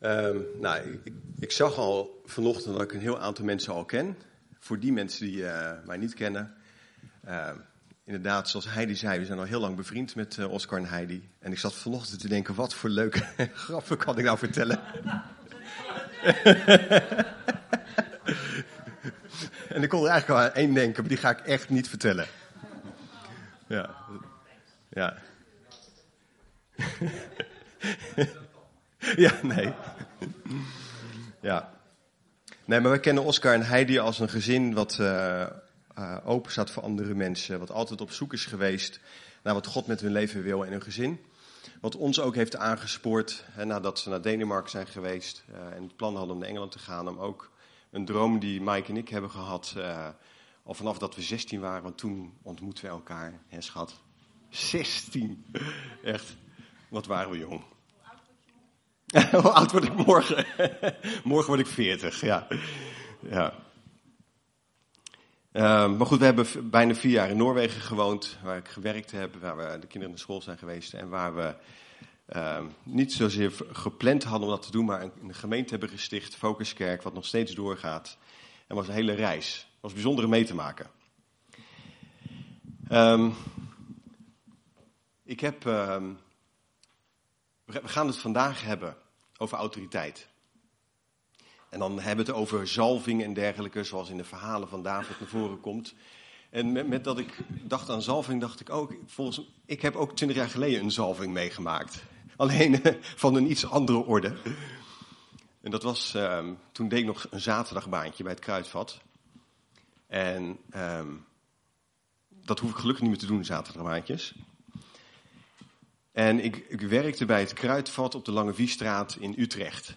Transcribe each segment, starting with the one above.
Ehm, nou, ik, zag al vanochtend dat ik een heel aantal mensen al ken. Voor die mensen die uh, mij niet kennen. Ehm, inderdaad, zoals Heidi zei, we zijn al heel lang bevriend met uh, Oscar en Heidi. En ik zat vanochtend te denken, wat voor leuke grappen kan ik nou vertellen? en ik kon er eigenlijk al aan één denken, maar die ga ik echt niet vertellen. Ja. Ja. ja, nee. Ja. Nee, maar we kennen Oscar en Heidi als een gezin wat uh, uh, open staat voor andere mensen. Wat altijd op zoek is geweest naar wat God met hun leven wil in hun gezin. Wat ons ook heeft aangespoord hè, nadat ze naar Denemarken zijn geweest. Uh, en het plan hadden om naar Engeland te gaan. Om ook een droom die Mike en ik hebben gehad. al vanaf dat we 16 waren. Want toen ontmoetten we elkaar, hè schat. 16. Echt. Wat waren we jong. Hoe oud word ik morgen? morgen word ik 40, ja. ja. Uh, maar goed, we hebben bijna vier jaar in Noorwegen gewoond, waar ik gewerkt heb, waar we de kinderen naar school zijn geweest en waar we uh, niet zozeer gepland hadden om dat te doen, maar een, een gemeente hebben gesticht, Focuskerk, wat nog steeds doorgaat. En was een hele reis. Was bijzonder mee te maken. Um, ik heb ehm, we gaan het vandaag hebben over autoriteit. En dan hebben we het over zalving en dergelijke, zoals in de verhalen van David naar voren komt. En met, dat ik dacht aan zalving, dacht ik ook, volgens, ik heb ook twintig jaar geleden een zalving meegemaakt. Alleen van een iets andere orde. En dat was, um, toen deed ik nog een zaterdagbaantje bij het Kruidvat. En um, dat hoef ik gelukkig niet meer te doen, zaterdagbaantjes. En ik, ik, werkte bij het Kruidvat op de Lange Viestraat in Utrecht.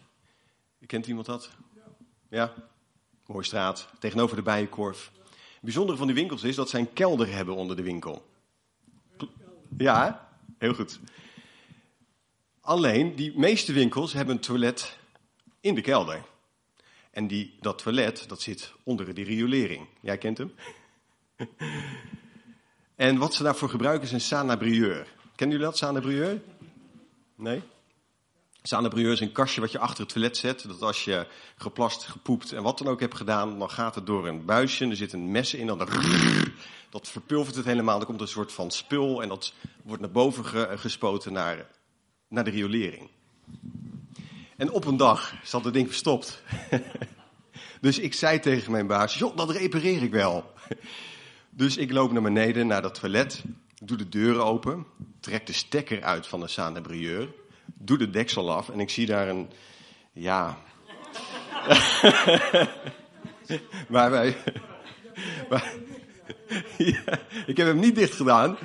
Kent iemand dat? Ja? Mooie straat, tegenover de Bijenkorf. Het bijzondere van die winkels is dat zij een kelder hebben onder de winkel. Ja, heel goed. Alleen, die meeste winkels hebben een toilet in de kelder. En die, dat toilet, dat zit onder de riolering. Jij kent hem? en wat ze daarvoor gebruiken is een sanabrieur. Kennen jullie dat, Sanebrieur? Nee? Sanebrieur is een kastje wat je achter het toilet zet. Dat als je geplast, gepoept en wat dan ook hebt gedaan, dan gaat het door een buisje. Er zit een mes in. Dan dat verpulvert het helemaal. Dan komt een soort van spul en dat wordt naar boven gespoten naar, naar de riolering. En op een dag zat het ding verstopt. dus ik zei tegen mijn baas, joh, dat repareer ik wel. dus ik loop naar beneden, naar dat toilet. Doe de deur open, trek de stekker uit van de sanebrieur, doe de deksel af en ik zie daar een, ja... waar wij... ik heb hem niet dicht gedaan.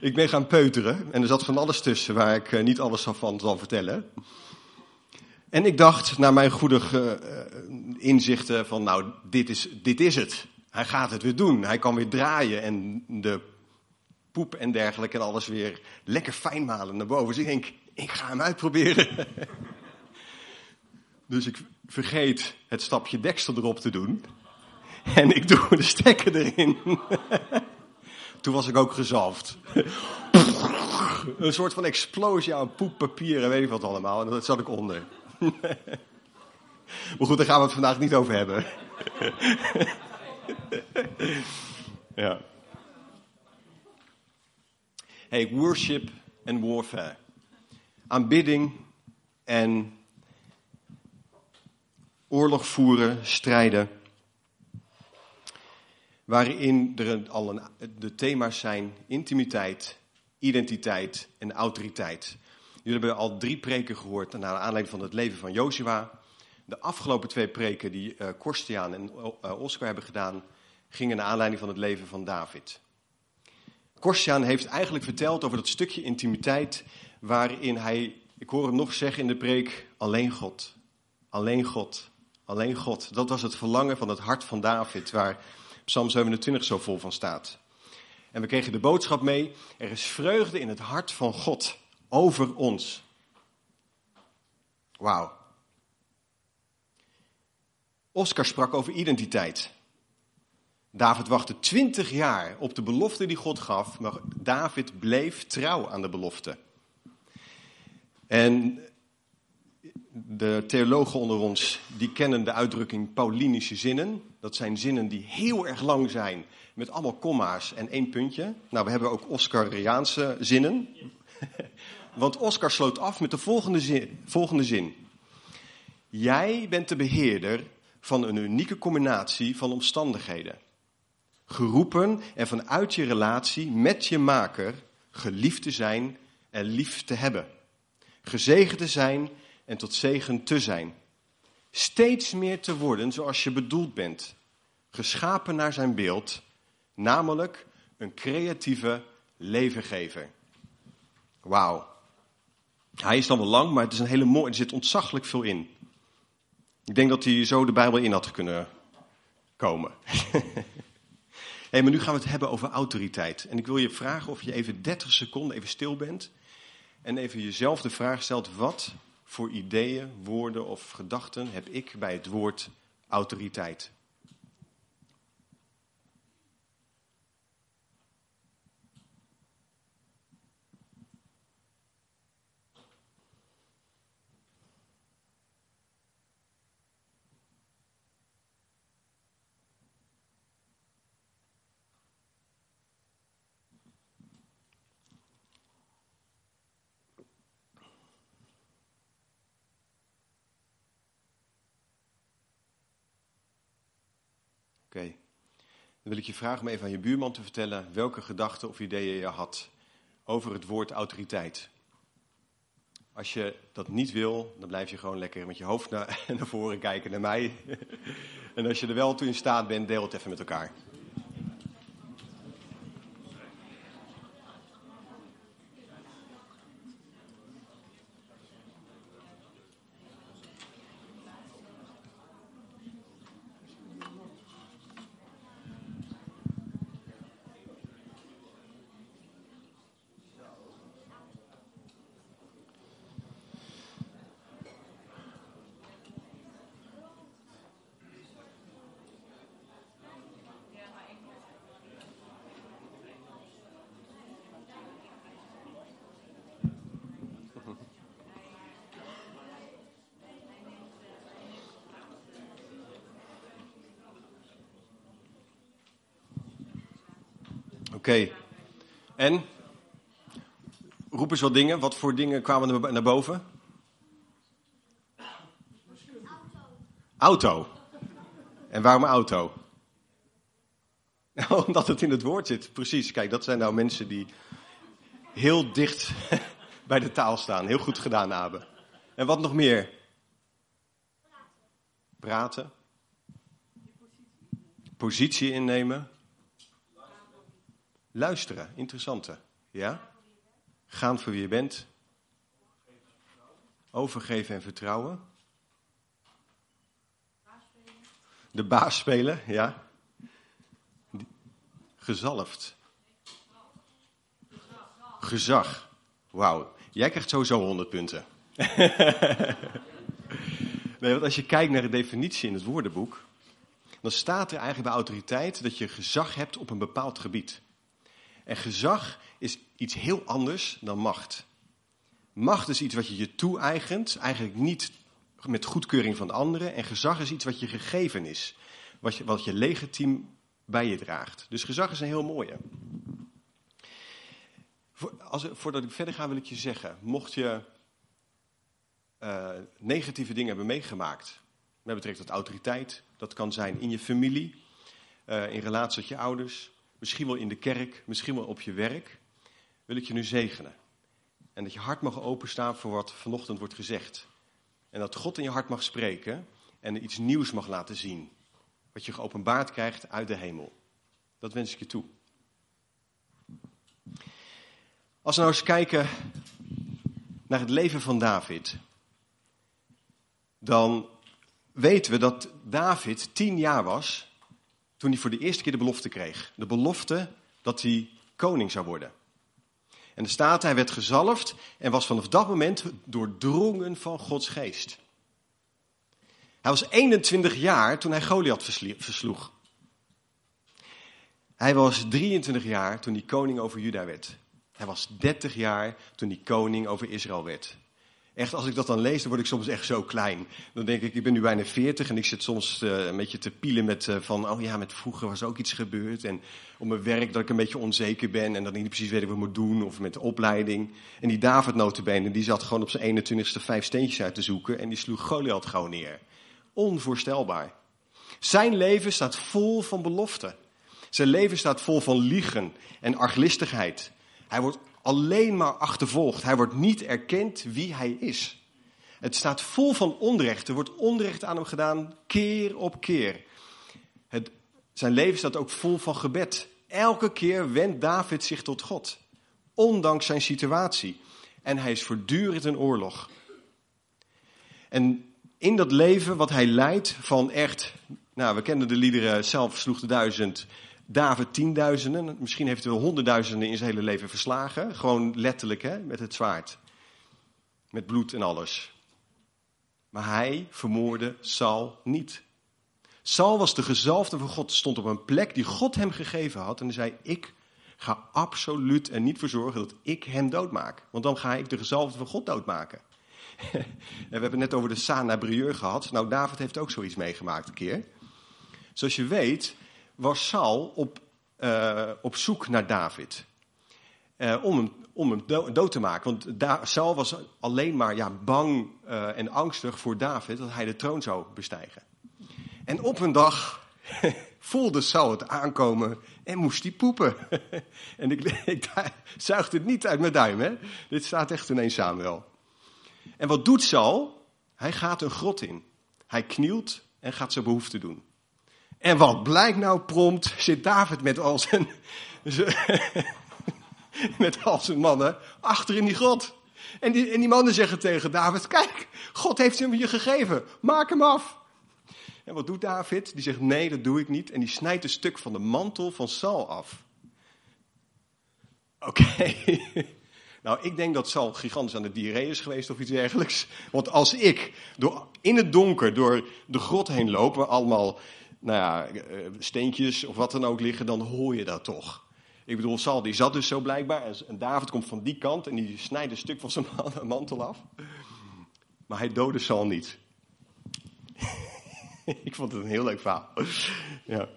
Ik ben gaan peuteren en er zat van alles tussen waar ik eh, niet alles van zal vertellen. En ik dacht, naar mijn goede uh, inzichten, van nou, dit is, dit is het. Hij gaat het weer doen. Hij kan weer draaien en de poep en dergelijke en alles weer lekker fijn malen naar boven. Dus ik denk, ik ga hem uitproberen. dus ik vergeet het stapje deksel erop te doen. En ik doe de stekker erin. Toen was ik ook gezalfd. Een soort van explosie aan poeppapier en weet ik wat allemaal. En dat zat ik onder. Maar goed, daar gaan we het vandaag niet over hebben. ja. Hey, worship en warfare. Aanbidding en oorlog voeren, strijden. Waarin er al een, de thema's zijn intimiteit, identiteit en autoriteit. Jullie hebben al drie preken gehoord naar aanleiding van het leven van Joshua. De afgelopen twee preken die uh, Korstiaan en uh, Oscar hebben gedaan, gingen naar aanleiding van het leven van David. Korsian heeft eigenlijk verteld over dat stukje intimiteit waarin hij, ik hoor hem nog zeggen in de preek, alleen God, alleen God, alleen God. Dat was het verlangen van het hart van David, waar Psalm 27 zo vol van staat. En we kregen de boodschap mee, er is vreugde in het hart van God over ons. Wauw. Oscar sprak over identiteit. David wachtte twintig jaar op de belofte die God gaf, maar David bleef trouw aan de belofte. En de theologen onder ons, die kennen de uitdrukking Paulinische zinnen. Dat zijn zinnen die heel erg lang zijn, met allemaal komma's en één puntje. Nou, we hebben ook Oscariaanse zinnen. Want Oscar sloot af met de volgende volgende zin. Jij bent de beheerder van een unieke combinatie van omstandigheden. Geroepen en vanuit je relatie met je maker geliefd te zijn en lief te hebben. Gezegend te zijn en tot zegen te zijn. Steeds meer te worden zoals je bedoeld bent. Geschapen naar zijn beeld, namelijk een creatieve levengever. Wauw. Hij is dan wel lang, maar het is een hele mooie, er zit ontzaglijk veel in. Ik denk dat hij zo de Bijbel in had kunnen komen. hey, maar nu gaan we het hebben over autoriteit. En ik wil je vragen of je even 30 seconden even stil bent. En even jezelf de vraag stelt, wat voor ideeën, woorden of gedachten heb ik bij het woord autoriteit? Oké. Dan wil ik je vragen om even aan je buurman te vertellen welke gedachten of ideeën je had over het woord autoriteit. Als je dat niet wil, dan blijf je gewoon lekker met je hoofd naar, naar voren kijken naar mij. En als je er wel toe in staat bent, deel het even met elkaar. Oké. En? Roep eens wat dingen. Wat voor dingen kwamen er naar boven? Auto. En waarom auto? Omdat het in het woord zit, precies. Kijk, dat zijn nou mensen die heel dicht bij de taal staan. Heel goed gedaan, Abe. En wat nog meer? Praten. Positie innemen. Luisteren, interessante. Ja? Gaan voor wie je bent. Overgeven en vertrouwen. De baas spelen, ja. Gezalfd. Gezag. Wauw. Jij krijgt sowieso 100 punten. nee, want als je kijkt naar de definitie in het woordenboek, dan staat er eigenlijk bij autoriteit dat je gezag hebt op een bepaald gebied. En gezag is iets heel anders dan macht. Macht is iets wat je je toe-eigent, eigenlijk niet met goedkeuring van anderen. En gezag is iets wat je gegeven is, wat je, wat je legitiem bij je draagt. Dus gezag is een heel mooie. Als, voordat ik verder ga wil ik je zeggen, mocht je uh, negatieve dingen hebben meegemaakt, met betrekking tot autoriteit, dat kan zijn in je familie, uh, in relatie tot je ouders, misschien wel in de kerk, misschien wel op je werk, wil ik je nu zegenen. En dat je hart mag openstaan voor wat vanochtend wordt gezegd. En dat God in je hart mag spreken en iets nieuws mag laten zien. Wat je geopenbaard krijgt uit de hemel. Dat wens ik je toe. Als we nou eens kijken naar het leven van David, dan weten we dat David tien jaar was toen hij voor de eerste keer de belofte kreeg. De belofte dat hij koning zou worden. En er staat, hij werd gezalfd en was vanaf dat moment doordrongen van Gods geest. Hij was 21 jaar toen hij Goliath versloeg. Hij was 23 jaar toen hij koning over Juda werd. Hij was 30 jaar toen hij koning over Israël werd. Echt, als ik dat dan lees, dan word ik soms echt zo klein. Dan denk ik, ik ben nu bijna 40 en ik zit soms uh, een beetje te pielen met uh, van, oh ja, met vroeger was ook iets gebeurd. En op mijn werk dat ik een beetje onzeker ben en dat ik niet precies weet wat ik moet doen. Of met de opleiding. En die David die zat gewoon op zijn 21ste vijf steentjes uit te zoeken en die sloeg Goliath gewoon neer. Onvoorstelbaar. Zijn leven staat vol van beloften. Zijn leven staat vol van liegen en arglistigheid. Hij wordt alleen maar achtervolgd. Hij wordt niet erkend wie hij is. Het staat vol van onrecht. Er wordt onrecht aan hem gedaan, keer op keer. Het, zijn leven staat ook vol van gebed. Elke keer wendt David zich tot God, ondanks zijn situatie. En hij is voortdurend in oorlog. En in dat leven wat hij leidt van echt, nou we kennen de liederen, zelf sloeg de duizend, David tienduizenden, misschien heeft hij wel honderdduizenden in zijn hele leven verslagen. Gewoon letterlijk, hè, met het zwaard. Met bloed en alles. Maar hij vermoorde Saul niet. Saul was de gezalfde van God, stond op een plek die God hem gegeven had. En hij zei, ik ga absoluut er niet voor zorgen dat ik hem doodmaak. Want dan ga ik de gezalfde van God doodmaken. en we hebben het net over de Sana Brieur gehad. Nou, David heeft ook zoiets meegemaakt een keer. Zoals je weet, was Saul op, uh, op zoek naar David. Uh, om hem, om hem dood te maken. Want da Saul was alleen maar ja, bang uh, en angstig voor David dat hij de troon zou bestijgen. En op een dag voelde Saul het aankomen en moest hij poepen. en ik, ik het niet uit mijn duim, hè? Dit staat echt in 1 Samuel. En wat doet Saul? Hij gaat een grot in. Hij knielt en gaat zijn behoefte doen. En wat blijkt nou prompt, zit David met al zijn, met al zijn mannen achter in die grot. En die, en die mannen zeggen tegen David, kijk, God heeft hem je gegeven, maak hem af. En wat doet David? Die zegt, nee, dat doe ik niet. En die snijdt een stuk van de mantel van Saul af. Oké. Nou, ik denk dat Saul gigantisch aan de diarree is geweest of iets dergelijks. Want als ik door, in het donker door de grot heen loop, allemaal nou ja, eh, steentjes of wat dan ook liggen, dan hoor je dat toch. Ik bedoel, Sal die zat dus zo blijkbaar en David komt van die kant en die snijdt een stuk van zijn mantel af. Maar hij doodde Sal niet. Ik vond het een heel leuk verhaal. Ja.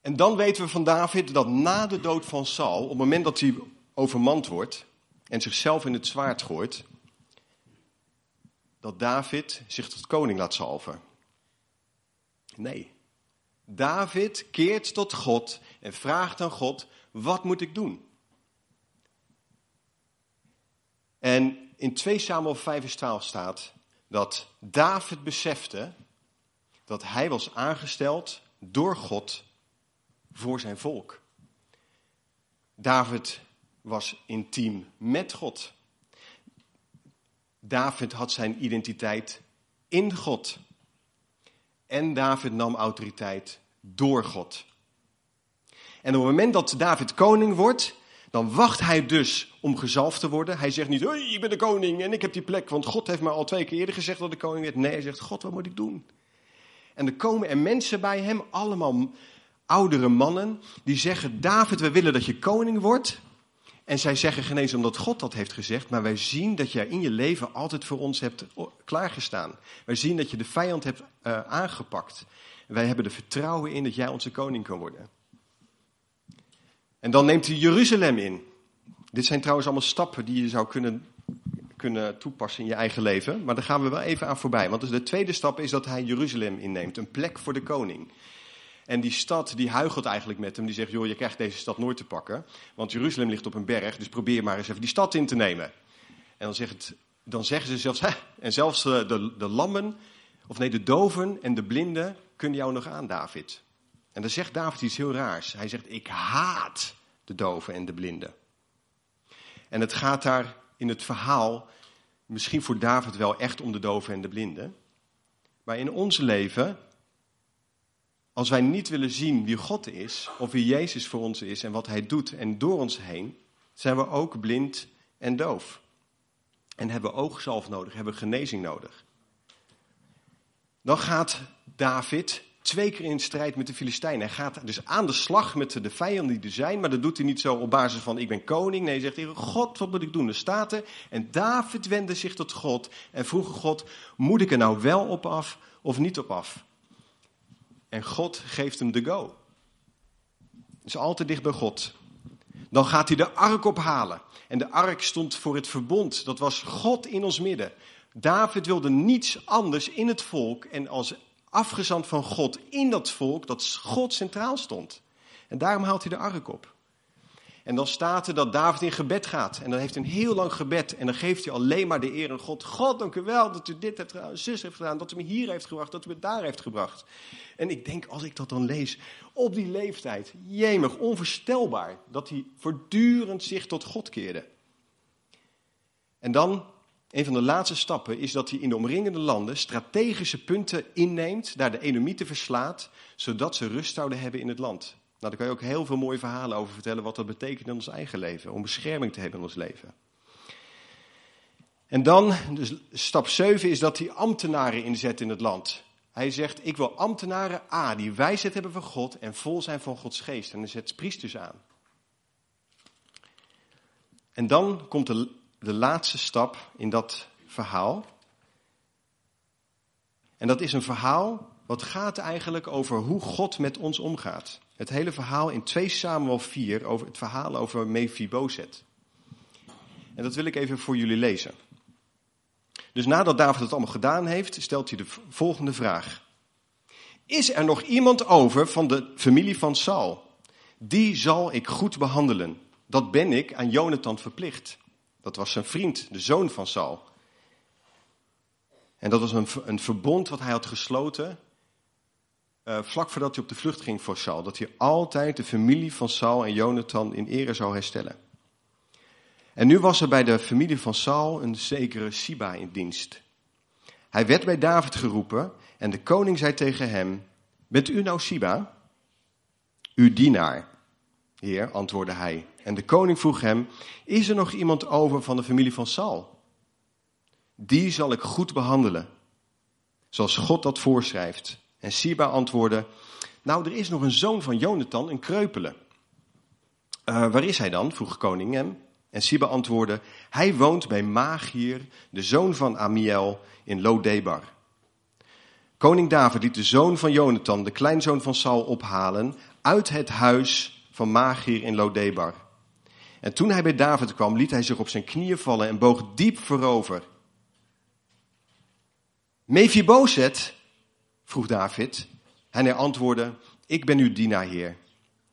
En dan weten we van David dat na de dood van Saul, op het moment dat hij overmand wordt en zichzelf in het zwaard gooit, dat David zich tot koning laat zalven. Nee. David keert tot God en vraagt aan God: wat moet ik doen? En in 2 Samuel 5 12 staat dat David besefte dat hij was aangesteld door God voor zijn volk. David was intiem met God. David had zijn identiteit in God. En David nam autoriteit door God. En op het moment dat David koning wordt, dan wacht hij dus om gezalfd te worden. Hij zegt niet, hey, ik ben de koning en ik heb die plek, want God heeft me al twee keer eerder gezegd dat ik koning werd. Nee, hij zegt, God, wat moet ik doen? En er komen er mensen bij hem, allemaal oudere mannen, die zeggen, David, we willen dat je koning wordt. En zij zeggen genezen omdat God dat heeft gezegd, maar wij zien dat jij in je leven altijd voor ons hebt klaargestaan. Wij zien dat je de vijand hebt uh, aangepakt. wij hebben er vertrouwen in dat jij onze koning kan worden. En dan neemt hij Jeruzalem in. Dit zijn trouwens allemaal stappen die je zou kunnen, kunnen toepassen in je eigen leven. Maar daar gaan we wel even aan voorbij. Want dus de tweede stap is dat hij Jeruzalem inneemt. Een plek voor de koning. En die stad die huigelt eigenlijk met hem. Die zegt, joh, je krijgt deze stad nooit te pakken. Want Jeruzalem ligt op een berg, dus probeer maar eens even die stad in te nemen. En dan, zegt dan zeggen ze zelfs, en zelfs de, de, de lammen, of nee, de doven en de blinden kunnen jou nog aan, David. En dan zegt David iets heel raars. Hij zegt, ik haat de doven en de blinden. En het gaat daar in het verhaal misschien voor David wel echt om de doven en de blinden. Maar in ons leven als wij niet willen zien wie God is, of wie Jezus voor ons is en wat Hij doet en door ons heen, zijn we ook blind en doof. En hebben oogzalf nodig, hebben genezing nodig. Dan gaat David twee keer in strijd met de Filistijnen. Hij gaat dus aan de slag met de vijanden die er zijn, maar dat doet hij niet zo op basis van ik ben koning. Nee, hij zegt tegen God, wat moet ik doen? Er staat. En David wendde zich tot God en vroeg God, moet ik er nou wel op af of niet op af? En God geeft hem de go. Is altijd dicht bij God. Dan gaat hij de ark ophalen. En de ark stond voor het verbond. Dat was God in ons midden. David wilde niets anders in het volk en als afgezand van God in dat volk, dat God centraal stond. En daarom haalt hij de ark op. En dan staat er dat David in gebed gaat. En dan heeft hij een heel lang gebed. En dan geeft hij alleen maar de eer aan God. God, dank u wel dat u dit hebt zus heeft gedaan, dat u me hier heeft gebracht, dat u me daar heeft gebracht. En ik denk, als ik dat dan lees, op die leeftijd, jemig, onvoorstelbaar, dat hij voortdurend zich tot God keerde. En dan een van de laatste stappen is dat hij in de omringende landen strategische punten inneemt, daar de enomieten verslaat, zodat ze rust zouden hebben in het land. Nou, daar kan je ook heel veel mooie verhalen over vertellen wat dat betekent in ons eigen leven, om bescherming te hebben in ons leven. En dan, dus stap 7 is dat hij ambtenaren inzet in het land. Hij zegt, ik wil ambtenaren A, die wijsheid hebben van God en vol zijn van Gods geest. En hij zet priesters aan. En dan komt de de laatste stap in dat verhaal. En dat is een verhaal wat gaat eigenlijk over hoe God met ons omgaat. Het hele verhaal in 2 Samuel 4 over het verhaal over Mephibosheth. En dat wil ik even voor jullie lezen. Dus nadat David het allemaal gedaan heeft, stelt hij de volgende vraag. Is er nog iemand over van de familie van Saul? Die zal ik goed behandelen. Dat ben ik aan Jonathan verplicht. Dat was zijn vriend, de zoon van Saul. En dat was een, een verbond wat hij had gesloten uh, vlak voordat hij op de vlucht ging voor Saul. Dat hij altijd de familie van Saul en Jonathan in ere zou herstellen. En nu was er bij de familie van Saul een zekere Siba in dienst. Hij werd bij David geroepen en de koning zei tegen hem, bent u nou Siba? Uw dienaar. Heer, antwoordde hij. En de koning vroeg hem, is er nog iemand over van de familie van Saul? Die zal ik goed behandelen, zoals God dat voorschrijft. En Siba antwoordde, nou er is nog een zoon van Jonathan, een kreupele. Uh, waar is hij dan? vroeg koning hem. En Siba antwoordde, hij woont bij Magier, de zoon van Amiel, in Lodebar. Koning David liet de zoon van Jonathan, de kleinzoon van Saul, ophalen uit het huis van Magier in Lodebar. En toen hij bij David kwam, liet hij zich op zijn knieën vallen en boog diep voorover. Mephibosheth, vroeg David. En hij antwoordde, ik ben uw dienaar, heer.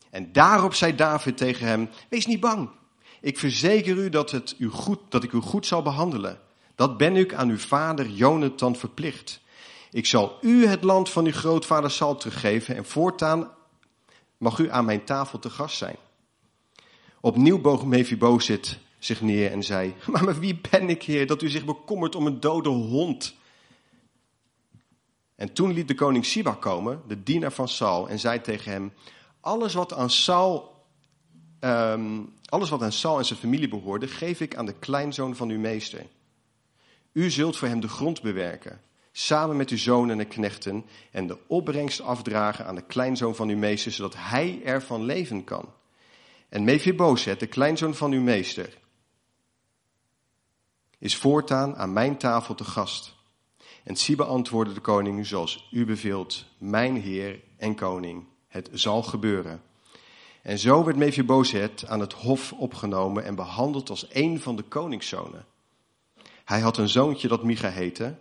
En daarop zei David tegen hem, wees niet bang. Ik verzeker u dat, het u goed, dat ik u goed zal behandelen. Dat ben ik aan uw vader Jonathan verplicht. Ik zal u het land van uw grootvader Sal teruggeven en voortaan mag u aan mijn tafel te gast zijn. Opnieuw boog Mephibozet zich neer en zei, maar, maar wie ben ik, heer, dat u zich bekommert om een dode hond? En toen liet de koning Siba komen, de dienaar van Saul, en zei tegen hem, alles wat aan Saul, um, alles wat aan Saul en zijn familie behoorde, geef ik aan de kleinzoon van uw meester. U zult voor hem de grond bewerken samen met uw zonen en knechten, en de opbrengst afdragen aan de kleinzoon van uw meester, zodat hij ervan leven kan. En Mephibozet, de kleinzoon van uw meester, is voortaan aan mijn tafel te gast. En Siba antwoordde de koning, zoals u beveelt, mijn heer en koning, het zal gebeuren. En zo werd Mephibozet aan het hof opgenomen en behandeld als een van de koningszonen. Hij had een zoontje dat Micha heette,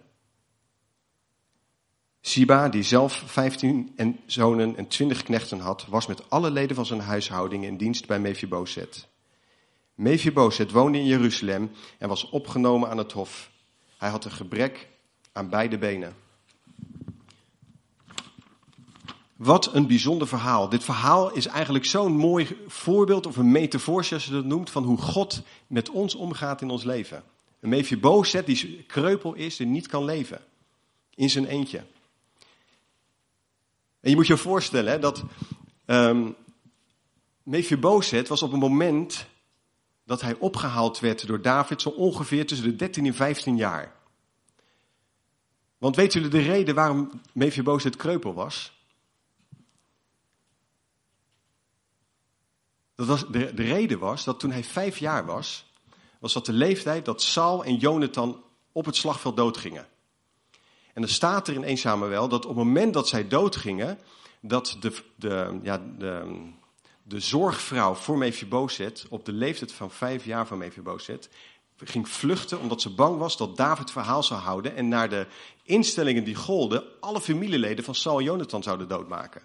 Siba, die zelf vijftien en zonen en twintig knechten had, was met alle leden van zijn huishouding in dienst bij Mephibozet. Mephibozet woonde in Jeruzalem en was opgenomen aan het hof. Hij had een gebrek aan beide benen. Wat een bijzonder verhaal. Dit verhaal is eigenlijk zo'n mooi voorbeeld of een metafoor, zoals je dat noemt, van hoe God met ons omgaat in ons leven. Een Mephibozet die kreupel is en niet kan leven. In zijn eentje. En je moet je voorstellen hè, dat um, Mephibosheth was op een moment dat hij opgehaald werd door David zo ongeveer tussen de 13 en 15 jaar. Want weten jullie de reden waarom Mephibosheth het kreupel was? Dat was de, de reden was dat toen hij vijf jaar was, was dat de leeftijd dat Saul en Jonathan op het slagveld doodgingen. En dan staat er in eenzame wel dat op het moment dat zij doodgingen, dat de, de, ja, de, de zorgvrouw voor Mephibosheth op de leeftijd van vijf jaar van Mephibosheth ging vluchten omdat ze bang was dat David verhaal zou houden en naar de instellingen die golden alle familieleden van Saul en Jonathan zouden doodmaken.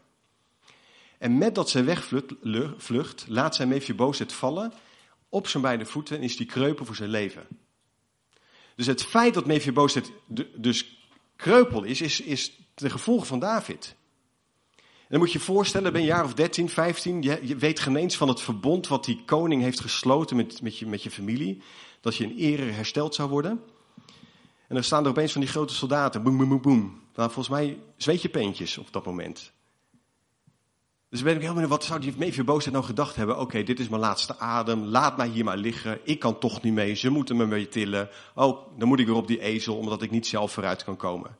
En met dat zij wegvlucht, laat zij Mephibosheth vallen op zijn beide voeten en is die kreupel voor zijn leven. Dus het feit dat Mephibosheth dus kreupel is, is, is de gevolg van David. En dan moet je je voorstellen, ben je jaar of 13, 15, je, je weet geen eens van het verbond wat die koning heeft gesloten met, met, je, met je familie. Dat je in ere hersteld zou worden. En dan staan er opeens van die grote soldaten, boem, boem, boem, boem. Volgens mij zweet je peentjes op dat moment. Dus ben ik heel benieuwd, wat zou die Mephibosheth nou gedacht hebben? Oké, dit is mijn laatste adem, laat mij hier maar liggen. Ik kan toch niet mee, ze moeten me mee tillen. Oh, dan moet ik weer op die ezel, omdat ik niet zelf vooruit kan komen.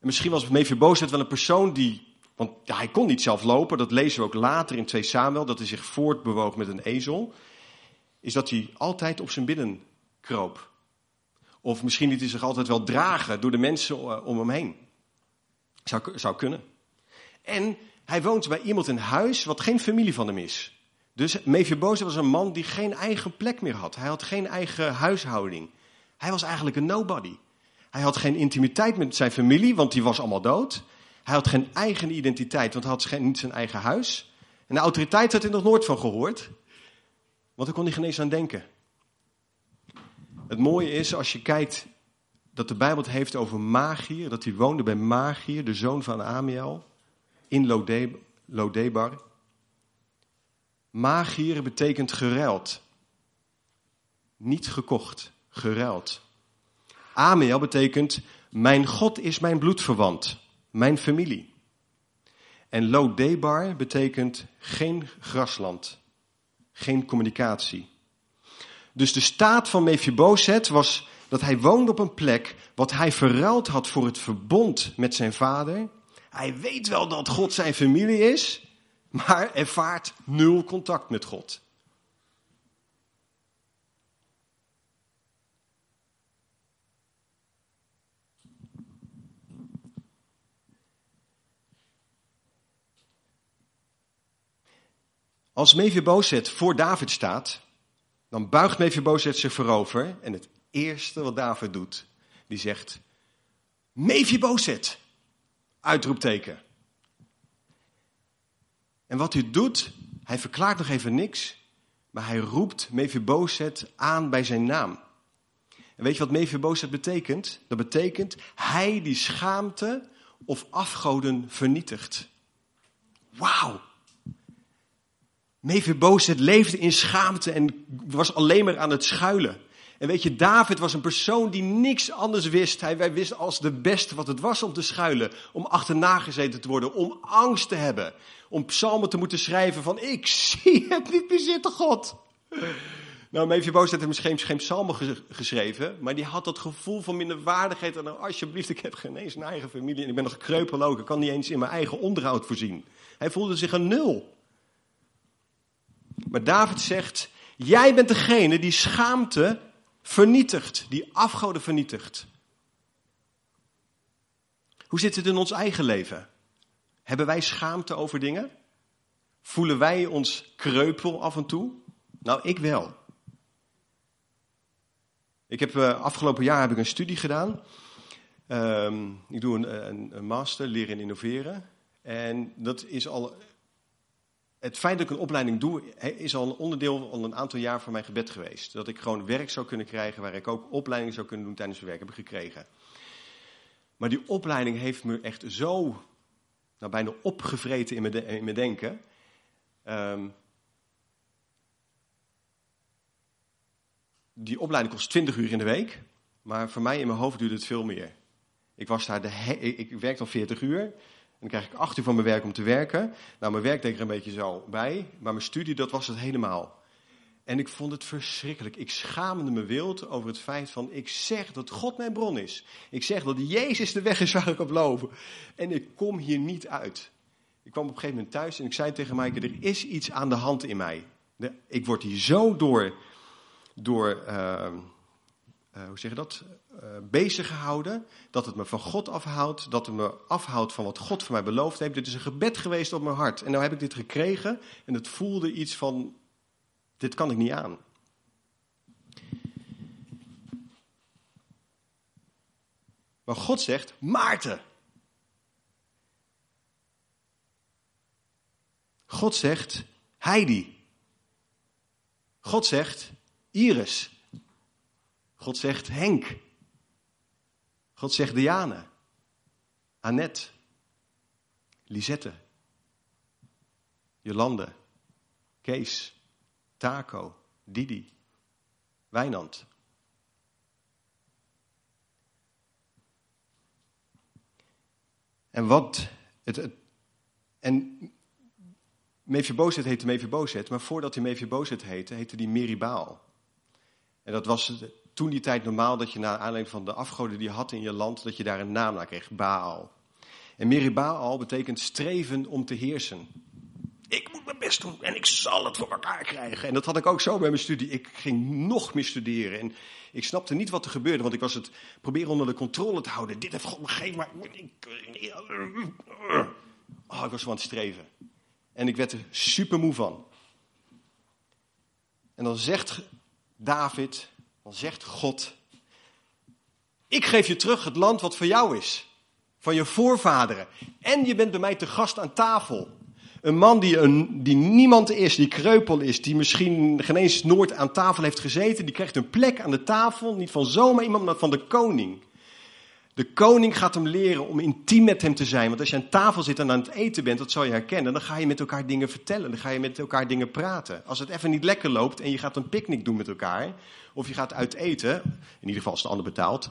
En misschien was Mephibosheth wel een persoon die, want hij kon niet zelf lopen, dat lezen we ook later in 2 Samuel, dat hij zich voortbewoog met een ezel. Is dat hij altijd op zijn binnen kroop. Of misschien liet hij zich altijd wel dragen door de mensen eh, om hem heen. Zou, zou kunnen. En hij woont bij iemand in huis wat geen familie van hem is. Dus Mephibosheth was een man die geen eigen plek meer had. Hij had geen eigen huishouding. Hij was eigenlijk een nobody. Hij had geen intimiteit met zijn familie, want die was allemaal dood. Hij had geen eigen identiteit, want hij had geen, niet zijn eigen huis. En de autoriteit had hij nog nooit van gehoord. Want daar kon hij geen eens aan denken. Het mooie is, als je kijkt dat de Bijbel het heeft over Magier, dat hij woonde bij Magier, de zoon van Amiel in Lodebar. Magier betekent geruild. Niet gekocht, geruild. Amiel betekent mijn God is mijn bloedverwant, mijn familie. En Lodebar betekent geen grasland, geen communicatie. Dus de staat van Mephibosheth was dat hij woonde op een plek wat hij verruild had voor het verbond met zijn vader hij weet wel dat God zijn familie is, maar ervaart nul contact met God. Als Mephibosheth voor David staat, dan buigt Mephibosheth zich voorover en het eerste wat David doet, die zegt, Mephibosheth, Uitroepteken. En wat hij doet, hij verklaart nog even niks, maar hij roept Mephibosheth aan bij zijn naam. En weet je wat Mephibosheth betekent? Dat betekent hij die schaamte of afgoden vernietigt. Wauw! Mephibosheth leefde in schaamte en was alleen maar aan het schuilen. En weet je, David was een persoon die niks anders wist. Hij, wist als de beste wat het was om te schuilen, om achterna gezeten te worden, om angst te hebben, om psalmen te moeten schrijven van ik zie het niet meer zitten, God. Nou, Mephibosheth heeft misschien geen psalmen geschreven, maar die had dat gevoel van minderwaardigheid. En dan, alsjeblieft, ik heb geen eens een eigen familie en ik ben nog kreupel ook. Ik kan niet eens in mijn eigen onderhoud voorzien. Hij voelde zich een nul. Maar David zegt, jij bent degene die schaamte vernietigt, die afgoden vernietigt. Hoe zit het in ons eigen leven? Hebben wij schaamte over dingen? Voelen wij ons kreupel af en toe? Nou, ik wel. Ik heb uh, afgelopen jaar heb ik een studie gedaan. Ehm, ik doe een, een, een master, leren en innoveren. En dat is al het feit dat ik een opleiding doe, is al een onderdeel al een aantal jaar van mijn gebed geweest. Dat ik gewoon werk zou kunnen krijgen waar ik ook opleiding zou kunnen doen tijdens mijn werk. Heb ik gekregen. Maar die opleiding heeft me echt zo, nou bijna opgevreten in mijn, in mijn denken. Um, die opleiding kost 20 uur in de week. Maar voor mij in mijn hoofd duurde het veel meer. Ik, was daar de ik werkte al 40 uur dan krijg ik acht uur van mijn werk om te werken. Nou, mijn werk deed er een beetje zo bij. Maar mijn studie, dat was het helemaal. En ik vond het verschrikkelijk. Ik schaamde me wild over het feit van, ik zeg dat God mijn bron is. Ik zeg dat Jezus de weg is waar ik op loop. En ik kom hier niet uit. Ik kwam op een gegeven moment thuis en ik zei tegen Maaike, er is iets aan de hand in mij. ik word hier zo door, door uh, hoe zeg je dat, uh, bezig gehouden, dat het me van God afhoudt, dat het me afhoudt van wat God voor mij beloofd heeft. Dit is een gebed geweest op mijn hart. En nu heb ik dit gekregen en het voelde iets van, dit kan ik niet aan. Maar God zegt, Maarten. God zegt, Heidi. God zegt, Iris. God zegt, Henk. God zegt, Diane. Annette. Lisette. Jolande. Kees. Taco. Didi. Wijnand. En wat. Het, het, en Mephibozet heette Mephibozet, maar voordat hij Mephibozet heette, heette hij Meribaal. En dat was toen die tijd normaal dat je naar aanleiding van de afgoden die je had in je land, dat je daar een naam naar kreeg, Baal. En Meribaal betekent streven om te heersen. Ik moet mijn best doen en ik zal het voor elkaar krijgen. En dat had ik ook zo bij mijn studie. Ik ging nog meer studeren. En ik snapte niet wat er gebeurde, want ik was het proberen onder de controle te houden. Dit heeft God me gegeven, maar Oh, ik was zo het streven. En ik werd er super moe van. En dan zegt David, dan zegt God: Ik geef je terug het land wat voor jou is. Van je voorvaderen. En je bent bij mij te gast aan tafel. Een man die, een, die niemand is, die kreupel is, die misschien geen eens nooit aan tafel heeft gezeten, die krijgt een plek aan de tafel, niet van zomaar iemand, maar van de koning. De koning gaat hem leren om intiem met hem te zijn. Want als je aan tafel zit en aan het eten bent, dat zal je herkennen, dan ga je met elkaar dingen vertellen. Dan ga je met elkaar dingen praten. Als het even niet lekker loopt en je gaat een picknick doen met elkaar, of je gaat uit eten, in ieder geval als de ander betaalt,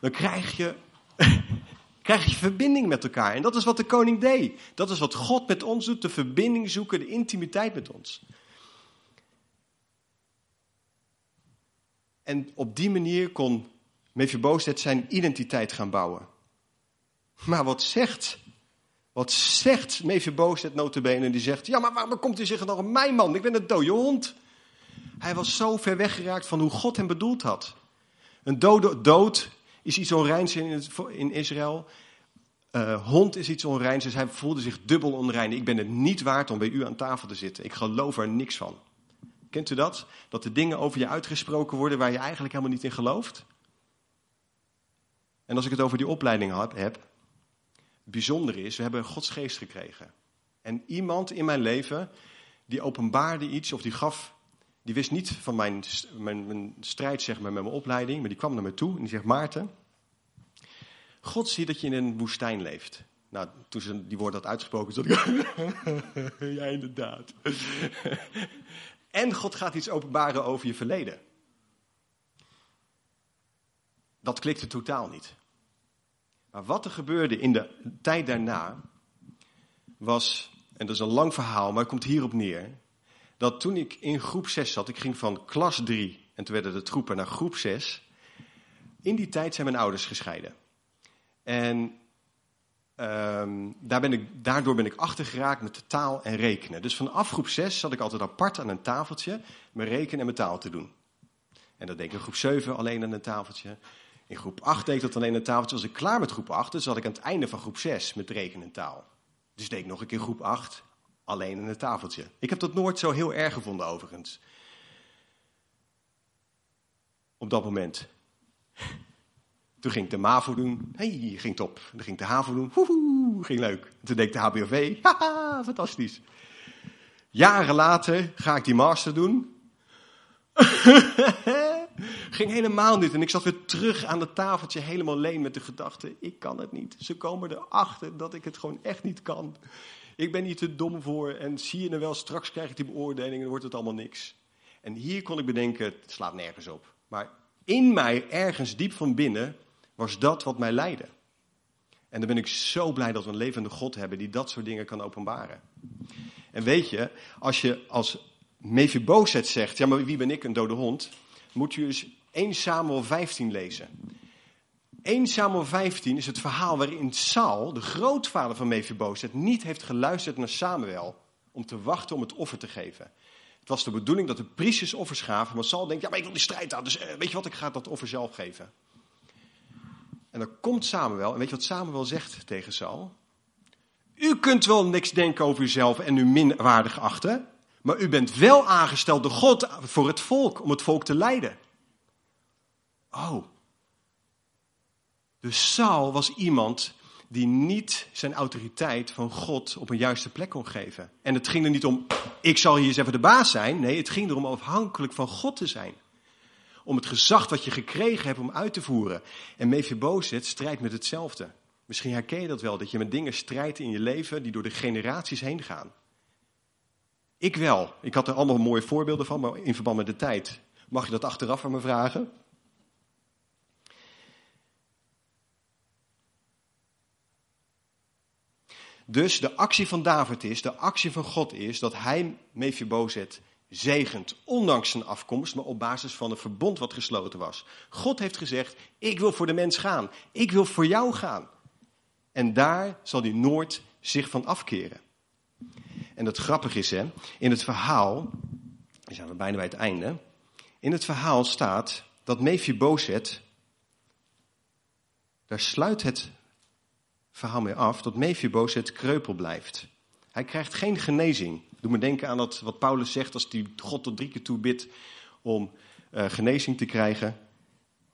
dan krijg je krijg je verbinding met elkaar. En dat is wat de koning deed. Dat is wat God met ons doet, de verbinding zoeken, de intimiteit met ons. En op die manier kon Mephibosheth zijn identiteit gaan bouwen. Maar wat zegt, wat zegt Mephibosheth notabene? Die zegt, ja maar waarom komt hij zich nog mijn man? Ik ben een dode hond. Hij was zo ver weggeraakt van hoe God hem bedoeld had. Een dode dood is iets onreins in, in Israël. Uh, hond is iets onreins, dus hij voelde zich dubbel onrein. Ik ben het niet waard om bij u aan tafel te zitten. Ik geloof er niks van. Kent u dat? Dat de dingen over je uitgesproken worden waar je eigenlijk helemaal niet in gelooft? En als ik het over die opleiding heb, heb het bijzondere is, we hebben Gods geest gekregen. En iemand in mijn leven, die openbaarde iets, of die gaf, die wist niet van mijn, mijn, mijn strijd zeg maar, met mijn opleiding, maar die kwam naar me toe en die zegt, Maarten, God ziet dat je in een woestijn leeft. Nou, toen ze die woord had uitgesproken, zat ik. ja, inderdaad. en God gaat iets openbaren over je verleden. Dat klikte totaal niet. Maar wat er gebeurde in de tijd daarna, was, en dat is een lang verhaal, maar het komt hierop neer, dat toen ik in groep 6 zat, ik ging van klas 3 en toen werden de troepen naar groep 6. In die tijd zijn mijn ouders gescheiden. En um, daar ben ik, daardoor ben ik achtergeraakt met de taal en rekenen. Dus vanaf groep 6 zat ik altijd apart aan een tafeltje mijn rekenen en mijn taal te doen. En dat deed ik in groep 7 alleen aan een tafeltje. In groep 8 deed ik dat alleen een tafeltje. Als ik klaar met groep 8, dan zat ik aan het einde van groep 6 met rekenen en taal. Dus deed ik nog een keer groep 8 alleen aan een tafeltje. Ik heb dat nooit zo heel erg gevonden overigens. Op dat moment. Toen ging ik de MAVO doen. hey, ging top. Dan ging ik de HAVO doen. Woehoe, ging leuk. Toen deed ik de HBOV. Haha, fantastisch. Jaren later ga ik die master doen. ging helemaal niet. En ik zat weer terug aan het tafeltje, helemaal alleen met de gedachte: ik kan het niet. Ze komen erachter dat ik het gewoon echt niet kan. Ik ben niet te dom voor. En zie je er wel, straks krijg ik die beoordeling en dan wordt het allemaal niks. En hier kon ik bedenken: het slaat nergens op. Maar in mij, ergens diep van binnen, was dat wat mij leidde. En dan ben ik zo blij dat we een levende God hebben die dat soort dingen kan openbaren. En weet je, als je als Mephibozet zegt, ja maar wie ben ik, een dode hond, moet je dus 1 Samuel 15 lezen. 1 Samuel 15 is het verhaal waarin Saul, de grootvader van Mephibosheth, niet heeft geluisterd naar Samuel om te wachten om het offer te geven. Het was de bedoeling dat de priesters offers gaven, maar Saul denkt, ja maar ik wil die strijd aan, dus eh, weet je wat, ik ga dat offer zelf geven. En dan komt Samuel, en weet je wat Samuel zegt tegen Saul? U kunt wel niks denken over uzelf en u minwaardig achten, maar u bent wel aangesteld door God voor het volk, om het volk te leiden. Oh. Dus Saul was iemand die niet zijn autoriteit van God op een juiste plek kon geven. En het ging er niet om, ik zal hier eens even de baas zijn. Nee, het ging erom afhankelijk van God te zijn. Om het gezag wat je gekregen hebt om uit te voeren. En Mephibosheth strijdt met hetzelfde. Misschien herken je dat wel, dat je met dingen strijdt in je leven die door de generaties heen gaan. Ik wel. Ik had er allemaal mooie voorbeelden van, maar in verband met de tijd. Mag je dat achteraf van me vragen? Dus de actie van David is, de actie van God is, dat hij Mephibozet zegent, ondanks zijn afkomst, maar op basis van een verbond wat gesloten was. God heeft gezegd, ik wil voor de mens gaan, ik wil voor jou gaan. En daar zal hij nooit zich van afkeren. En dat grappig is, hè, in het verhaal, dan zijn we bijna bij het einde, in het verhaal staat dat Mephibozet, daar sluit het verhaal mee af dat Mephibozet kreupel blijft. Hij krijgt geen genezing. Doe me denken aan dat, wat Paulus zegt als hij God tot drie keer toe bidt om uh, genezing te krijgen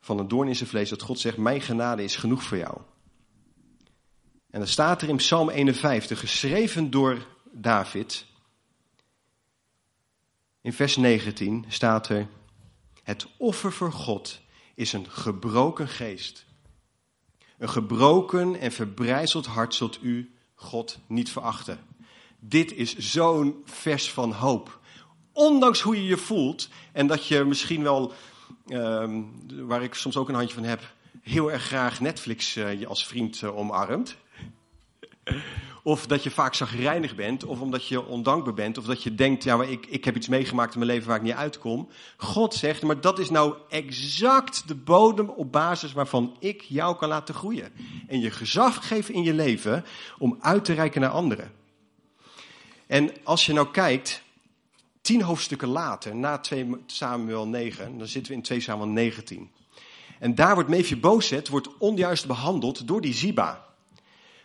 van een doorn in zijn vlees. Dat God zegt, mijn genade is genoeg voor jou. En dan staat er in Psalm 51, geschreven door David, in vers 19 staat er, het offer voor God is een gebroken geest. Een gebroken en verbrijzeld hart zult u, God, niet verachten. Dit is zo'n vers van hoop. Ondanks hoe je je voelt en dat je misschien wel, uh, waar ik soms ook een handje van heb, heel erg graag Netflix uh, je als vriend uh, omarmt. Of dat je vaak zagrijnig bent, of omdat je ondankbaar bent, of dat je denkt, ja, maar ik, ik heb iets meegemaakt in mijn leven waar ik niet uitkom. God zegt, maar dat is nou exact de bodem op basis waarvan ik jou kan laten groeien. En je gezag geven in je leven om uit te reiken naar anderen. En als je nou kijkt, tien hoofdstukken later, na 2 Samuel 9, dan zitten we in 2 Samuel 19. En daar wordt Mephibozet wordt onjuist behandeld door die Ziba.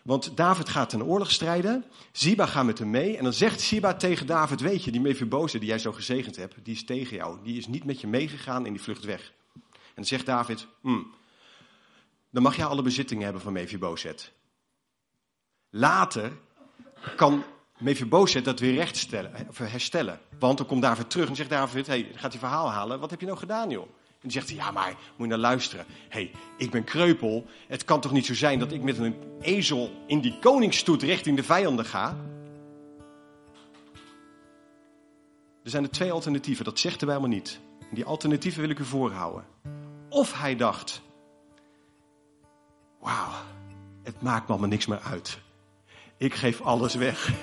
Want David gaat ten oorlog strijden. Ziba gaat met hem mee. En dan zegt Ziba tegen David: Weet je, die Mephiboze die jij zo gezegend hebt, die is tegen jou. Die is niet met je meegegaan en die vlucht weg. En dan zegt David: hm, Dan mag jij alle bezittingen hebben van Mephibozet. Later kan Mephibozet dat weer rechtstellen, herstellen. Want dan komt David terug en zegt David: hey, gaat hij verhaal halen. Wat heb je nou gedaan, joh? En die zegt ja maar, moet je naar luisteren. Hé, hey, ik ben kreupel. Het kan toch niet zo zijn dat ik met een ezel in die koningsstoet richting de vijanden ga? Er zijn er twee alternatieven, dat zegt hij helemaal niet. En die alternatieven wil ik u voorhouden. Of hij dacht, wauw, het maakt me allemaal niks meer uit. Ik geef alles weg.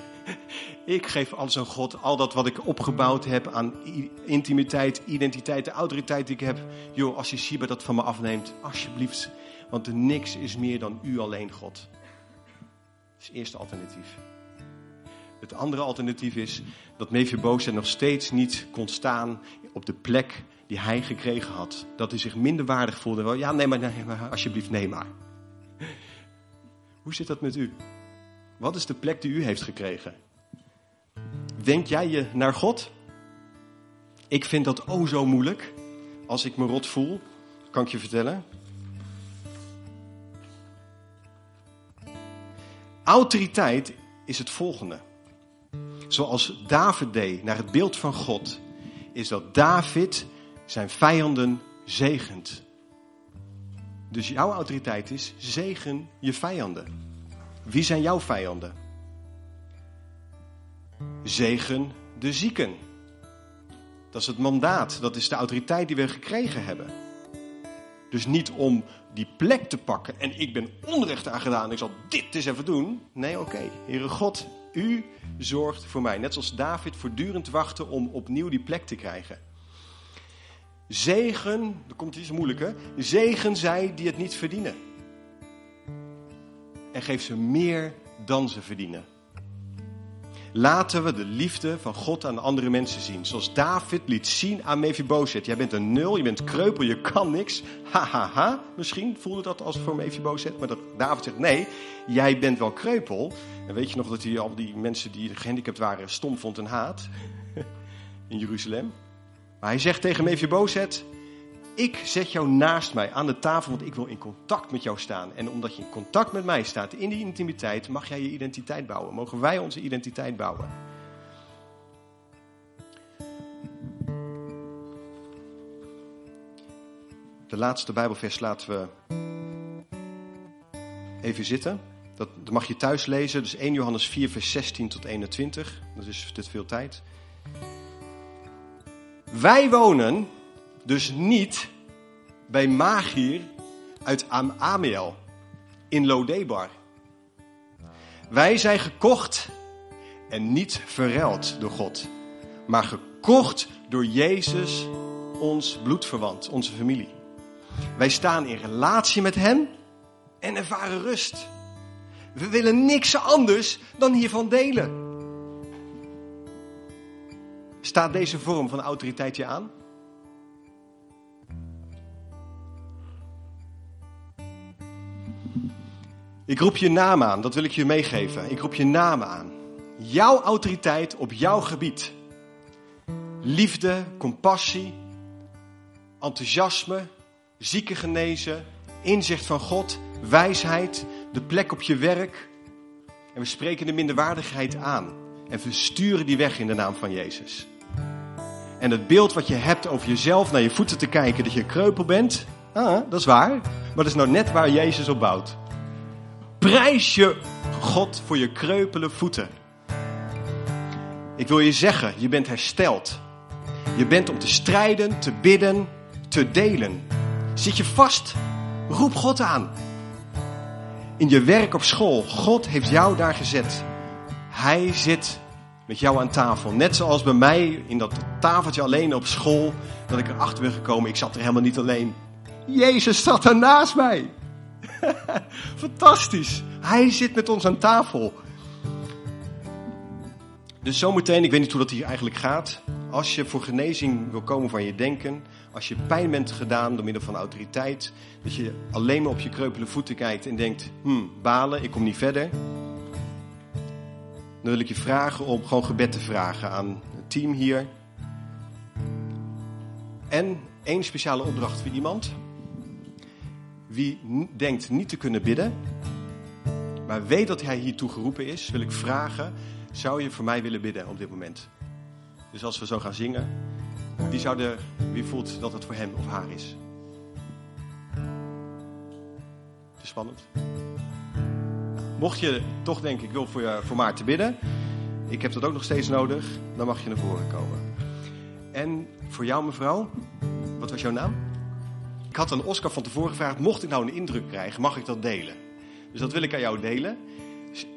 Ik geef alles aan God. Al dat wat ik opgebouwd heb aan intimiteit, identiteit, de autoriteit die ik heb. Joh, als je Shiba dat van me afneemt, alsjeblieft. Want niks is meer dan u alleen, God. Dat is het eerste alternatief. Het andere alternatief is dat Mephibozet nog steeds niet kon staan op de plek die hij gekregen had. Dat hij zich minder waardig voelde. Ja, nee, maar alsjeblieft, nee maar. Hoe zit dat met u? Wat is de plek die u heeft gekregen? Denk jij je naar God? Ik vind dat oh zo moeilijk. Als ik me rot voel, kan ik je vertellen. Autoriteit is het volgende. Zoals David deed naar het beeld van God, is dat David zijn vijanden zegent. Dus jouw autoriteit is zegen je vijanden. Wie zijn jouw vijanden? Zegen de zieken. Dat is het mandaat, dat is de autoriteit die we gekregen hebben. Dus niet om die plek te pakken en ik ben onrecht aangedaan, ik zal dit eens even doen. Nee, oké, okay. Heere God, u zorgt voor mij. Net zoals David voortdurend wachtte om opnieuw die plek te krijgen. Zegen, er komt iets moeilijker, zegen zij die het niet verdienen. en geef ze meer dan ze verdienen. Laten we de liefde van God aan andere mensen zien. Zoals David liet zien aan Mephibozet. Jij bent een nul, je bent kreupel, je kan niks. Ha, ha, ha. Misschien voelde dat als voor Mephibozet. Maar dat David zegt, nee, jij bent wel kreupel. En weet je nog dat hij al die mensen die gehandicapt waren stom vond en haat? In Jeruzalem. Maar hij zegt tegen Mephibozet, ik zet jou naast mij aan de tafel, want ik wil in contact met jou staan. En omdat je in contact met mij staat, in die intimiteit, mag jij je identiteit bouwen. Mogen wij onze identiteit bouwen. De laatste Bijbelvers laten we even zitten. Dat, dat mag je thuis lezen. Dus 1 Johannes 4, vers 16 tot 21. Dat is dit veel tijd. Wij wonen dus niet bij Magier uit Am Amiel in Lodebar. Wij zijn gekocht en niet verruild door God, maar gekocht door Jezus, ons bloedverwant, onze familie. Wij staan in relatie met Hem en ervaren rust. We willen niks anders dan hiervan delen. Staat deze vorm van autoriteit je aan? Ik roep je naam aan, dat wil ik je meegeven. Ik roep je naam aan. Jouw autoriteit op jouw gebied. Liefde, compassie, enthousiasme, zieken genezen, inzicht van God, wijsheid, de plek op je werk. En we spreken de minderwaardigheid aan. En we sturen die weg in de naam van Jezus. En het beeld wat je hebt over jezelf, naar je voeten te kijken, dat je kreupel bent, ah, dat is waar. Maar dat is nou net waar Jezus op bouwt. Prijs je God voor je kreupele voeten. Ik wil je zeggen, je bent hersteld. Je bent om te strijden, te bidden, te delen. Zit je vast? Roep God aan. In je werk op school, God heeft jou daar gezet. Hij zit met jou aan tafel. Net zoals bij mij in dat tafeltje alleen op school, dat ik erachter ben gekomen, ik zat er helemaal niet alleen. Jezus zat er naast mij. Fantastisch. Hij zit met ons aan tafel. Dus zometeen, ik weet niet hoe dat hier eigenlijk gaat. Als je voor genezing wil komen van je denken, als je pijn bent gedaan door middel van autoriteit, dat je alleen maar op je kreupele voeten kijkt en denkt, hmm, balen, ik kom niet verder. Dan wil ik je vragen om gewoon gebed te vragen aan het team hier. En één speciale opdracht voor iemand. Wie denkt niet te kunnen bidden, maar weet dat hij hiertoe geroepen is, wil ik vragen: zou je voor mij willen bidden op dit moment? Dus als we zo gaan zingen, wie, zou er, wie voelt dat het voor hem of haar is? Te spannend. Mocht je toch denken, ik wil voor, je, voor Maarten bidden, ik heb dat ook nog steeds nodig, dan mag je naar voren komen. En voor jou mevrouw, wat was jouw naam? Ik had aan Oscar van tevoren gevraagd, mocht ik nou een indruk krijgen, mag ik dat delen? Dus dat wil ik aan jou delen.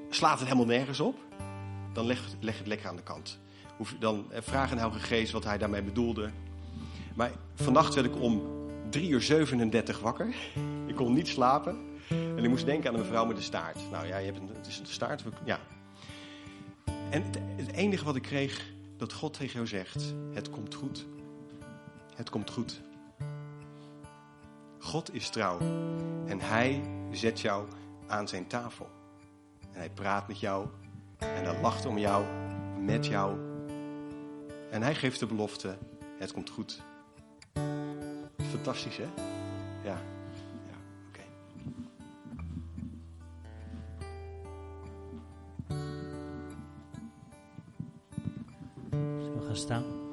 Slaat het helemaal nergens op, dan leg, leg het lekker aan de kant. Dan eh, vraag aan Heilige Geest wat hij daarmee bedoelde. Maar vannacht werd ik om 3 uur 37 wakker. Ik kon niet slapen. En ik moest denken aan een mevrouw met een staart. Nou ja, je hebt het is een staart. Ja. En het enige wat ik kreeg, dat God tegen jou zegt: Het komt goed. Het komt goed. God is trouw. En hij zet jou aan zijn tafel. En hij praat met jou. En hij lacht om jou, met jou. En hij geeft de belofte: het komt goed. Fantastisch, hè? Ja. Oké. We gaan staan?